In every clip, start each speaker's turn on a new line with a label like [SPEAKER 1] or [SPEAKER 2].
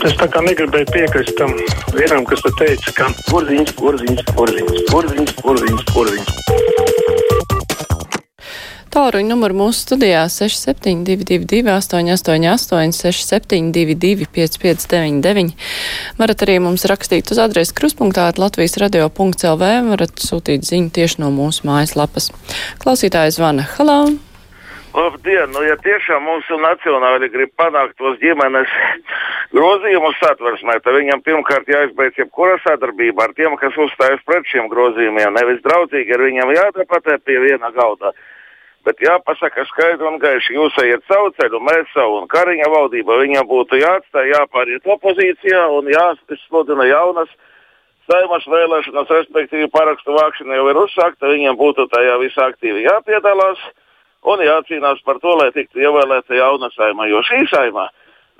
[SPEAKER 1] Es tā kā negribēju piekrist tam vienam, kas te teica, ka
[SPEAKER 2] Porziņš, porziņš, porziņš, porziņš, porziņš, porziņš.
[SPEAKER 3] Tālruņa numuru mūsu studijā 6722, 888, 672, 559, varat arī mums rakstīt uz adresi kruspunktā Latvijas radio.lv, varat sūtīt ziņu tieši no mūsu mājaslapas. Klausītājs zvana Halo!
[SPEAKER 4] Labdien! Nu, ja tiešām mūsu nacionāli grib panākt tos ģimenes grozījumus satversmē, tad viņam pirmkārt jāizbeidz jebkura sadarbība ar tiem, kas uzstājas pret šiem grozījumiem. Nevis draudzīgi ar viņiem jādebatē pie viena galda. Bet jāpasaka skaidri un gaiši, jūs ejat savu ceļu, mēs savu, un Kariņa valdība viņam būtu jāatstāj, jāpāriet opozīcijā un jāsludina jaunas saimas vēlēšanas, respektīvi parakstu vākšana jau ir uzsākta, viņam būtu tajā visā aktīvi jāpiedalās un jācīnās par to, lai tiktu ievēlēta jauna saima, jo šī saima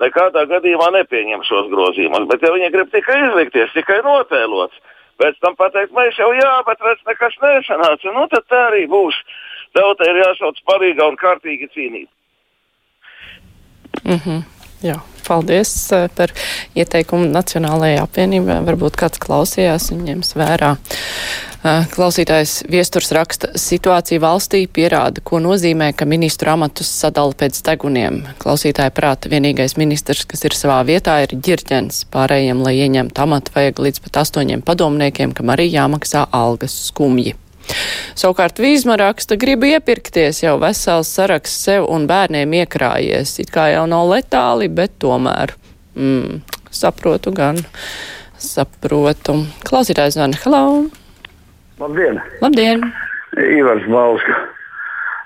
[SPEAKER 4] nekādā gadījumā nepieņem šos grozījumus. Bet ja viņi grib tikai izlikties, tikai notēlots, pēc tam pateikt, mēs jau jā, bet redz, nekas nesanāca, nu tad tā arī būs. Tautai ir jāsauc parīgā un kārtīgi cīnīt.
[SPEAKER 3] Mm -hmm. Jā, paldies eh, par ieteikumu Nacionālajai apvienībai. Varbūt kāds klausījās un ņems vērā. Eh, klausītājs viesturs raksta, situācija valstī pierāda, ko nozīmē, ka ministru amatus sadala pēc deguniem. Klausītāja prāta vienīgais ministrs, kas ir savā vietā, ir ģirģens. Pārējiem, lai ieņemtu amatu, vajag līdz pat astoņiem padomniekiem, kam arī jāmaksā algas skumji. Savukārt Vīzma raksta, gribu iepirkties jau vesels saraksts sev un bērniem iekrājies. It kā jau nav letāli, bet tomēr. Mm, saprotu gan. Saprotu. Klausītājs zvana. Hello!
[SPEAKER 5] Labdien!
[SPEAKER 3] Labdien!
[SPEAKER 5] Ivars Balska.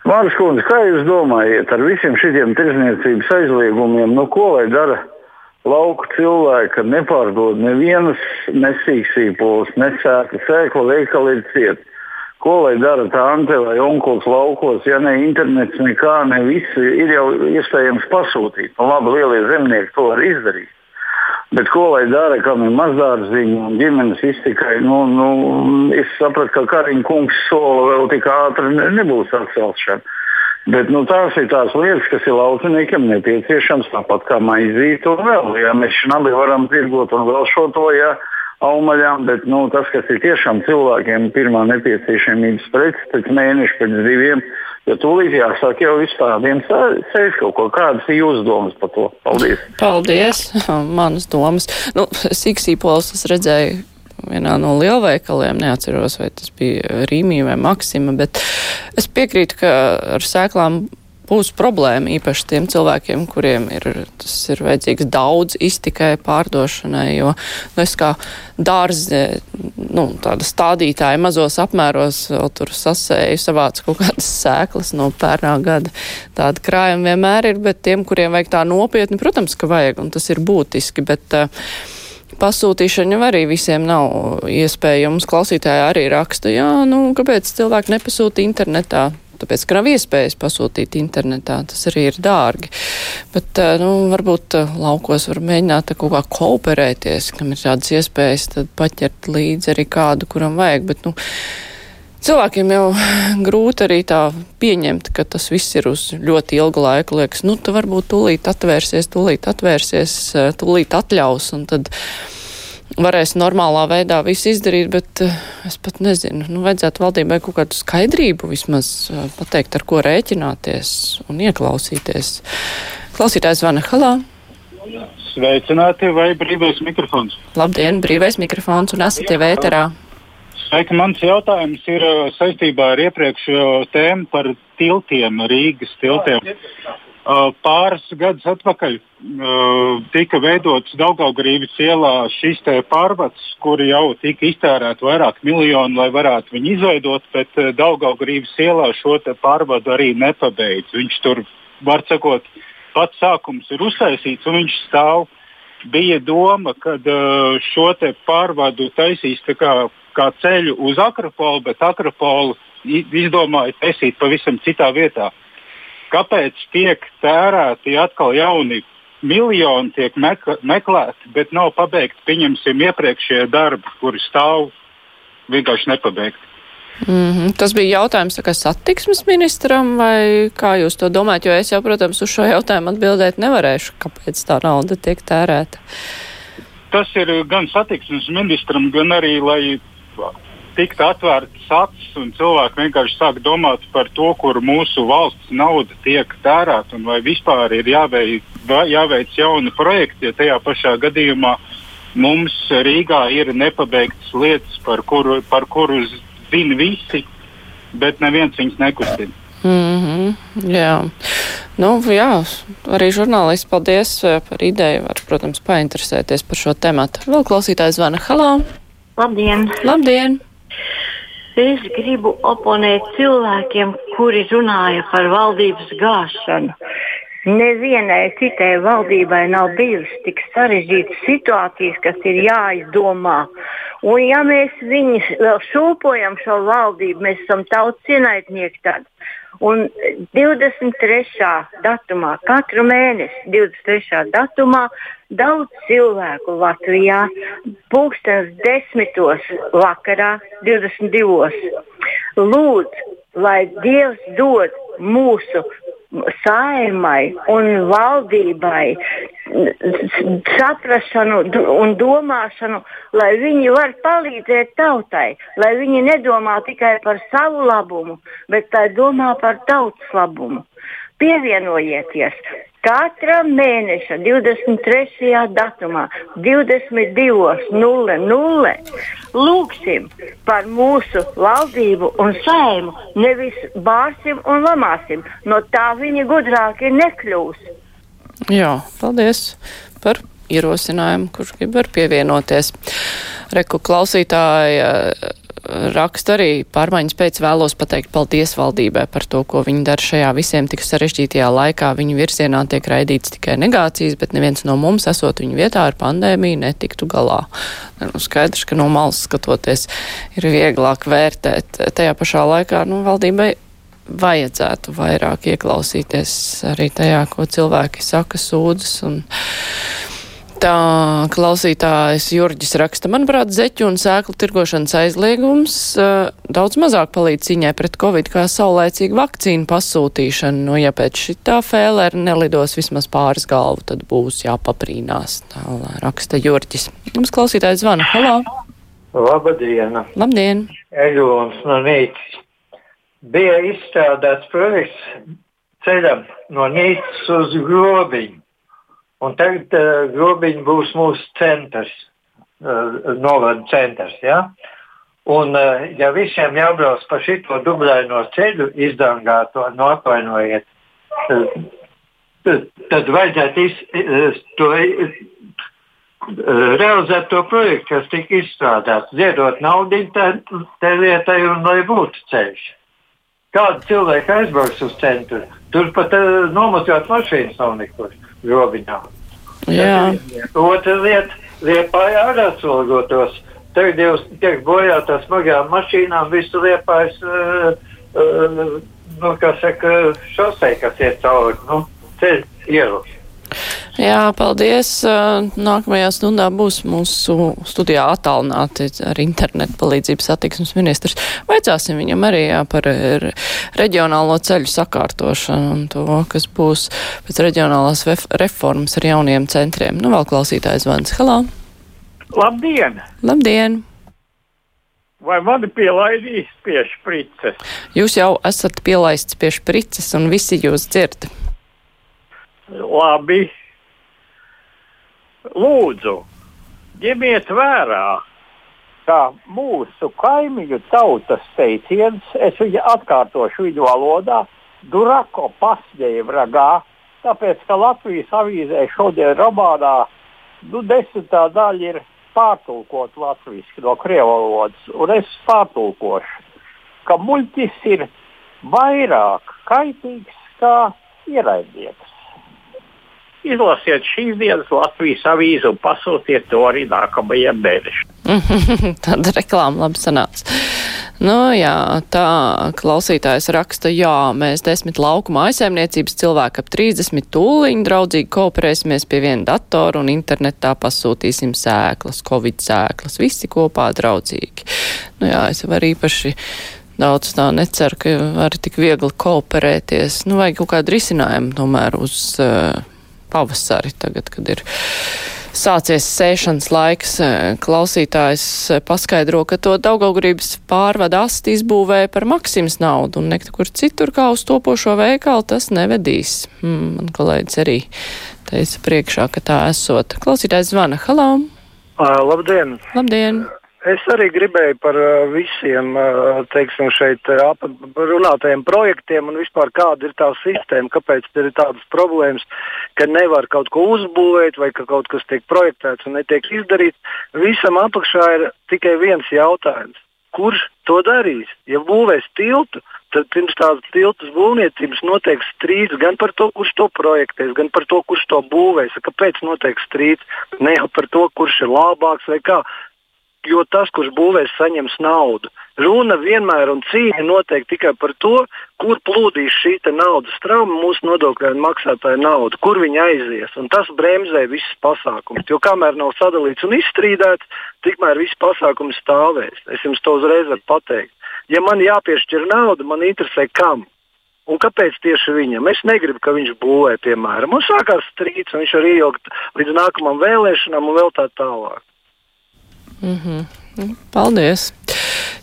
[SPEAKER 5] Māras kundze, kā jūs domājat ar visiem šiem tirzniecības aizliegumiem, nu ko lai dara lauku cilvēki, nepārdod nevienas nesīksīpoles, necēta sēkla veikali ir cieti? Ko lai dara tā ante vai onkulis laukos, ja ne internets, nekā, ne viss ir jau iespējams pasūtīt. Nu, labi, lielie zemnieki to var izdarīt. Bet ko lai dara, kam ir mazdārziņi un ģimenes iztikai? Nu, nu, es sapratu, ka Kariņš kungs sola vēl tik ātri ne, nebūs atcelšana. Bet nu, tās ir tās lietas, kas ir lauksaimniekam nepieciešams, tāpat kā maizīt un vēl. Ja mēs šādi varam tirgot un vēl šo to, ja augaļām, bet nu, tas, kas ir tiešām cilvēkiem pirmā nepieciešamības preci, pēc mēneša, pēc diviem, jo tūlīt jāsāk jau izstādiem sēž kaut ko. Kādas ir jūsu domas par to? Paldies!
[SPEAKER 3] Paldies! Manas domas. Nu, Siksīpols es redzēju vienā no lielveikaliem, neatceros, vai tas bija Rīmija vai Maksima, bet es piekrītu, ka ar sēklām būs problēma īpaši tiem cilvēkiem, kuriem ir, tas ir vajadzīgs daudz iztikai pārdošanai, jo nu, es kā dārze, nu, tāda stādītāja mazos apmēros vēl tur sasēju, savācu kaut kādas sēklas no pērnā gada. Tāda krājuma vienmēr ir, bet tiem, kuriem vajag tā nopietni, protams, ka vajag, un tas ir būtiski, bet uh, pasūtīšana jau arī visiem nav iespējams. Klausītāji arī raksta, jā, nu, kāpēc cilvēki nepasūta internetā? Tāpēc, ka nav iespējas pasūtīt internetā. Tas arī ir dārgi. Bet, nu, varbūt laukos var mēģināt kaut kā kooperēties, kam ir tādas iespējas, tad paķert līdzi arī kādu, kuram vajag. Bet, nu, Cilvēkiem jau grūti arī tā pieņemt, ka tas viss ir uz ļoti ilgu laiku. Liekas, nu, tu varbūt tūlīt atvērsies, tūlīt atvērsies, tūlīt atļaus, un tad varēs normālā veidā visu izdarīt, bet uh, es pat nezinu, nu, vajadzētu valdībai kaut kādu skaidrību vismaz uh, pateikt, ar ko rēķināties un ieklausīties. Klausītājs Vana Halā.
[SPEAKER 6] Sveicināti, vai brīvais mikrofons?
[SPEAKER 3] Labdien, brīvais mikrofons un esat jau ēterā.
[SPEAKER 6] Sveiki, mans jautājums ir saistībā ar iepriekšējo tēmu par tiltiem, Rīgas tiltiem. Uh, pāris gadus atpakaļ uh, tika veidots Daugaugrības ielā šis pārvads, kuri jau tika iztērēti vairāk miljonu, lai varētu viņu izveidot, bet uh, Daugaugrības ielā šo pārvadu arī nepabeidz. Viņš tur, var sakot, pats sākums ir uztaisīts un viņš stāv. Bija doma, ka šo pārvadu taisīs kā, kā ceļu uz Akropolu, bet Akropolu izdomāja taisīt pavisam citā vietā kāpēc tiek tērēti atkal jauni miljoni, tiek meklēti, bet nav pabeigti, pieņemsim, iepriekšējie darbi, kuri stāv vienkārši nepabeigti.
[SPEAKER 3] Mm -hmm. Tas bija jautājums kā satiksmes ministram, vai kā jūs to domājat, jo es jau, protams, uz šo jautājumu atbildēt nevarēšu, kāpēc tā nauda tiek tērēta.
[SPEAKER 6] Tas ir gan satiksmes ministram, gan arī, lai tiktu atvērtas acis un cilvēki vienkārši sāk domāt par to, kur mūsu valsts nauda tiek tērēta un vai vispār ir jāveic, jāveic jauni projekti, ja tajā pašā gadījumā mums Rīgā ir nepabeigtas lietas, par kuru, par kuru zina visi, bet neviens viņus nekustina.
[SPEAKER 3] Mm -hmm, jā. Nu, jā, arī žurnālisti, paldies eh, par ideju. Var, protams, painteresēties par šo tematu. Vēl klausītājs zvana. Halā!
[SPEAKER 7] Labdien!
[SPEAKER 3] Labdien!
[SPEAKER 7] Es gribu oponēt cilvēkiem, kuri runāja par valdības gāšanu. Nevienai citai valdībai nav bijusi tik sarežģītas situācijas, kas ir jāizdomā. Un ja mēs viņus vēl šūpojam šo valdību, mēs esam tautas ienaidnieki tad. Un 23. datumā, katru mēnesi 23. datumā, daudz cilvēku Latvijā, pulkstens desmitos vakarā, 22. lūdz, lai Dievs dod mūsu saimai un valdībai saprašanu un domāšanu, lai viņi var palīdzēt tautai, lai viņi nedomā tikai par savu labumu, bet lai domā par tautas labumu. Pievienojieties! Katra mēneša 23. datumā, 22.00. Lūksim par mūsu valdību un saimu, nevis bārsim un lamāsim. No tā viņi gudrāki nekļūs.
[SPEAKER 3] Jā, paldies par ierosinājumu, kurš grib pievienoties. Reku klausītāja raksta arī pārmaiņas pēc vēlos pateikt paldies valdībai par to, ko viņi dara šajā visiem tik sarežģītajā laikā. Viņu virzienā tiek raidīts tikai negācijas, bet neviens no mums, esot viņu vietā ar pandēmiju, netiktu galā. Nu, skaidrs, ka no malas skatoties ir vieglāk vērtēt. Tajā pašā laikā nu, valdībai vajadzētu vairāk ieklausīties arī tajā, ko cilvēki saka, sūdzas un Tā klausītājs Jurģis raksta, manuprāt, zeķu un sēklu tirgošanas aizliegums uh, daudz mazāk palīdz cīņai pret covid kā saulēcīga vakcīnu pasūtīšana. Nu, ja pēc šitā fēlēra nelidos vismaz pāris galvu, tad būs jāpaprīnās. Tā raksta Jurģis. Mums klausītājs zvana. Halo!
[SPEAKER 8] Labdien!
[SPEAKER 3] Labdien!
[SPEAKER 8] Eglons no Nīcas. Bija izstrādāts projekts ceļam no Nīcas uz Grobiņu. Un tagad uh, grobiņi būs mūsu centrs, uh, novada centrs. Ja? Un, uh, ja visiem jābrauc pa šito dubļaino ceļu, izdangāto, no atvainojiet, uh, tad, vajadzētu iz, uh, to, uh, realizēt to projektu, kas tika izstrādāts, ziedot naudu tai lietai un lai būtu ceļš. Kādi cilvēki aizbrauks uz centru? Tur pat uh, nomatot mašīnas nav nekur grobiņā.
[SPEAKER 3] Jā.
[SPEAKER 8] Otra lieta - liepājā ar atslēgotos. Tagad jau tiek bojāta smagām mašīnām visu liepājas, uh, uh, nu, kā saka, šosei, kas iet cauri, nu, ceļu ielas.
[SPEAKER 3] Jā, paldies. Nākamajā stundā būs mūsu studijā attālināti ar internetu palīdzību satiksmes ministrs. Vaicāsim viņam arī jā, par reģionālo ceļu sakārtošanu un to, kas būs pēc reģionālās reformas ar jauniem centriem. Nu, vēl klausītājs Vans. Halā!
[SPEAKER 9] Labdien!
[SPEAKER 3] Labdien!
[SPEAKER 9] Vai mani pielaidīs pie šprices?
[SPEAKER 3] Jūs jau esat pielaists pie šprices un visi jūs dzird.
[SPEAKER 9] Labi, lūdzu, ņemiet vērā, ka mūsu kaimiņu tautas teiciens, es viņu atkārtošu viņu valodā, Durako pasņēja vragā, tāpēc, ka Latvijas avīzē šodien romānā nu, desmitā daļa ir pārtulkot latviešu no krievu valodas, un es pārtulkošu, ka muļķis ir vairāk kaitīgs kā ienaidnieks. Izlasiet šīs dienas Latvijas avīzi un pasūtiet to arī nākamajiem mēnešiem.
[SPEAKER 3] Tāda reklāma labi sanāca. Nu, jā, tā klausītājs raksta, jā, mēs desmit lauku mājasēmniecības cilvēku ap 30 tūliņu draudzīgi kooperēsimies pie viena datora un internetā pasūtīsim sēklas, covid sēklas, visi kopā draudzīgi. Nu jā, es varu īpaši daudz tā necer, ka var tik viegli kooperēties. Nu, vajag kaut kādu risinājumu tomēr uz uh, pavasari tagad, kad ir sācies sēšanas laiks. Klausītājs paskaidro, ka to Daugaugurības pārvada asti izbūvēja par maksimas naudu un nekur citur kā uz topošo veikalu tas nevedīs. Hmm, man kolēģis arī teica priekšā, ka tā esot. Klausītājs zvana. Halo!
[SPEAKER 10] Uh, labdien!
[SPEAKER 3] Labdien!
[SPEAKER 10] Es arī gribēju par visiem teiksim, šeit runātajiem projektiem un vispār kāda ir tā sistēma, kāpēc ir tādas problēmas, ka nevar kaut ko uzbūvēt vai ka kaut kas tiek projektēts un netiek izdarīts. Visam apakšā ir tikai viens jautājums. Kurš to darīs? Ja būvēs tiltu, tad pirms tādas tiltas būvniecības notiek strīds gan par to, kurš to projektēs, gan par to, kurš to būvēs. Kāpēc notiek strīds? Ne jau par to, kurš ir labāks vai kā jo tas, kurš būvēs, saņems naudu. Runa vienmēr un cīņa notiek tikai par to, kur plūdīs šī naudas trauma, mūsu nodokļu maksātāja nauda, kur viņa aizies. Un tas bremzē visas pasākumus. Jo kamēr nav sadalīts un izstrīdēts, tikmēr viss pasākums stāvēs. Es jums to uzreiz varu pateikt. Ja man jāpiešķir nauda, man interesē kam. Un kāpēc tieši viņam? Es negribu, ka viņš būvē, piemēram. Mums sākās strīds, un viņš arī ilgi līdz nākamajām vēlēšanām un vēl tā tālāk.
[SPEAKER 3] Mm -hmm. Paldies!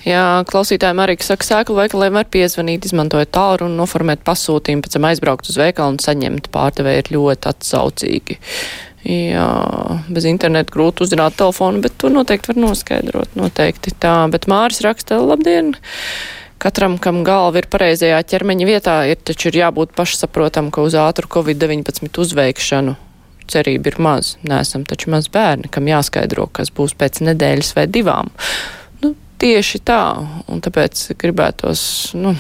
[SPEAKER 3] Jā, klausītājiem arī saka, sēklu veikaliem var piezvanīt, izmantojot tālu un noformēt pasūtījumu, pēc tam aizbraukt uz veikalu un saņemt pārdevēju ir ļoti atsaucīgi. Jā, bez interneta grūti uzzināt telefonu, bet to noteikti var noskaidrot. Noteikti tā, bet Māris raksta, labdien! Katram, kam galva ir pareizajā ķermeņa vietā, ir taču ir jābūt pašsaprotam, ka uz ātru Covid-19 uzveikšanu cerība ir maz. Nesam taču maz bērni, kam jāskaidro, kas būs pēc nedēļas vai divām. Nu, tieši tā, un tāpēc gribētos, nu,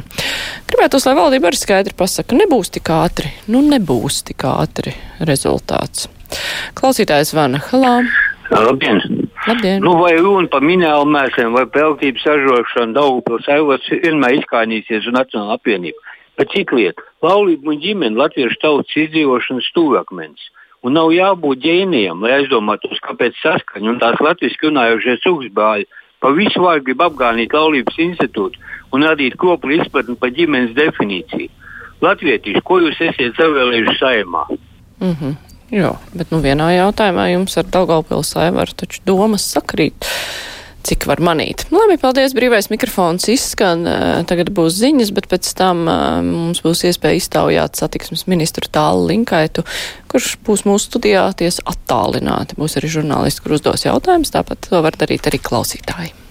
[SPEAKER 3] gribētos, lai valdība arī skaidri pasaka, nebūs tik ātri, nu, nebūs tik ātri rezultāts. Klausītājs Vana Halā.
[SPEAKER 11] Labdien!
[SPEAKER 3] Labdien.
[SPEAKER 11] Nu, vai runa par minēlu mēsliem vai peltības ražošanu Daugupils aivos vienmēr izkainīsies uz Nacionālo apvienību. Bet cik lieta? Laulība un ģimene latviešu tautas izdzīvošanas stūrakmens. Un nav jābūt ģēnijam, lai aizdomātos, kāpēc saskaņa un tās latviešu runājošie cūksbāļi pa visu vārdu grib apgānīt laulības institūtu un radīt koplu izpratni par ģimenes definīciju. Latvietīši, ko jūs esat savēlējuši saimā?
[SPEAKER 3] Mm -hmm. Jā, bet nu vienā jautājumā jums ar Daugaupils saivaru taču domas sakrīt cik var manīt. Labi, paldies, brīvais mikrofons izskan, tagad būs ziņas, bet pēc tam mums būs iespēja iztaujāt satiksmes ministru tālu linkaitu, kurš būs mūsu studijā ties attālināti. Būs arī žurnālisti, kur uzdos jautājumus, tāpat to var darīt arī klausītāji.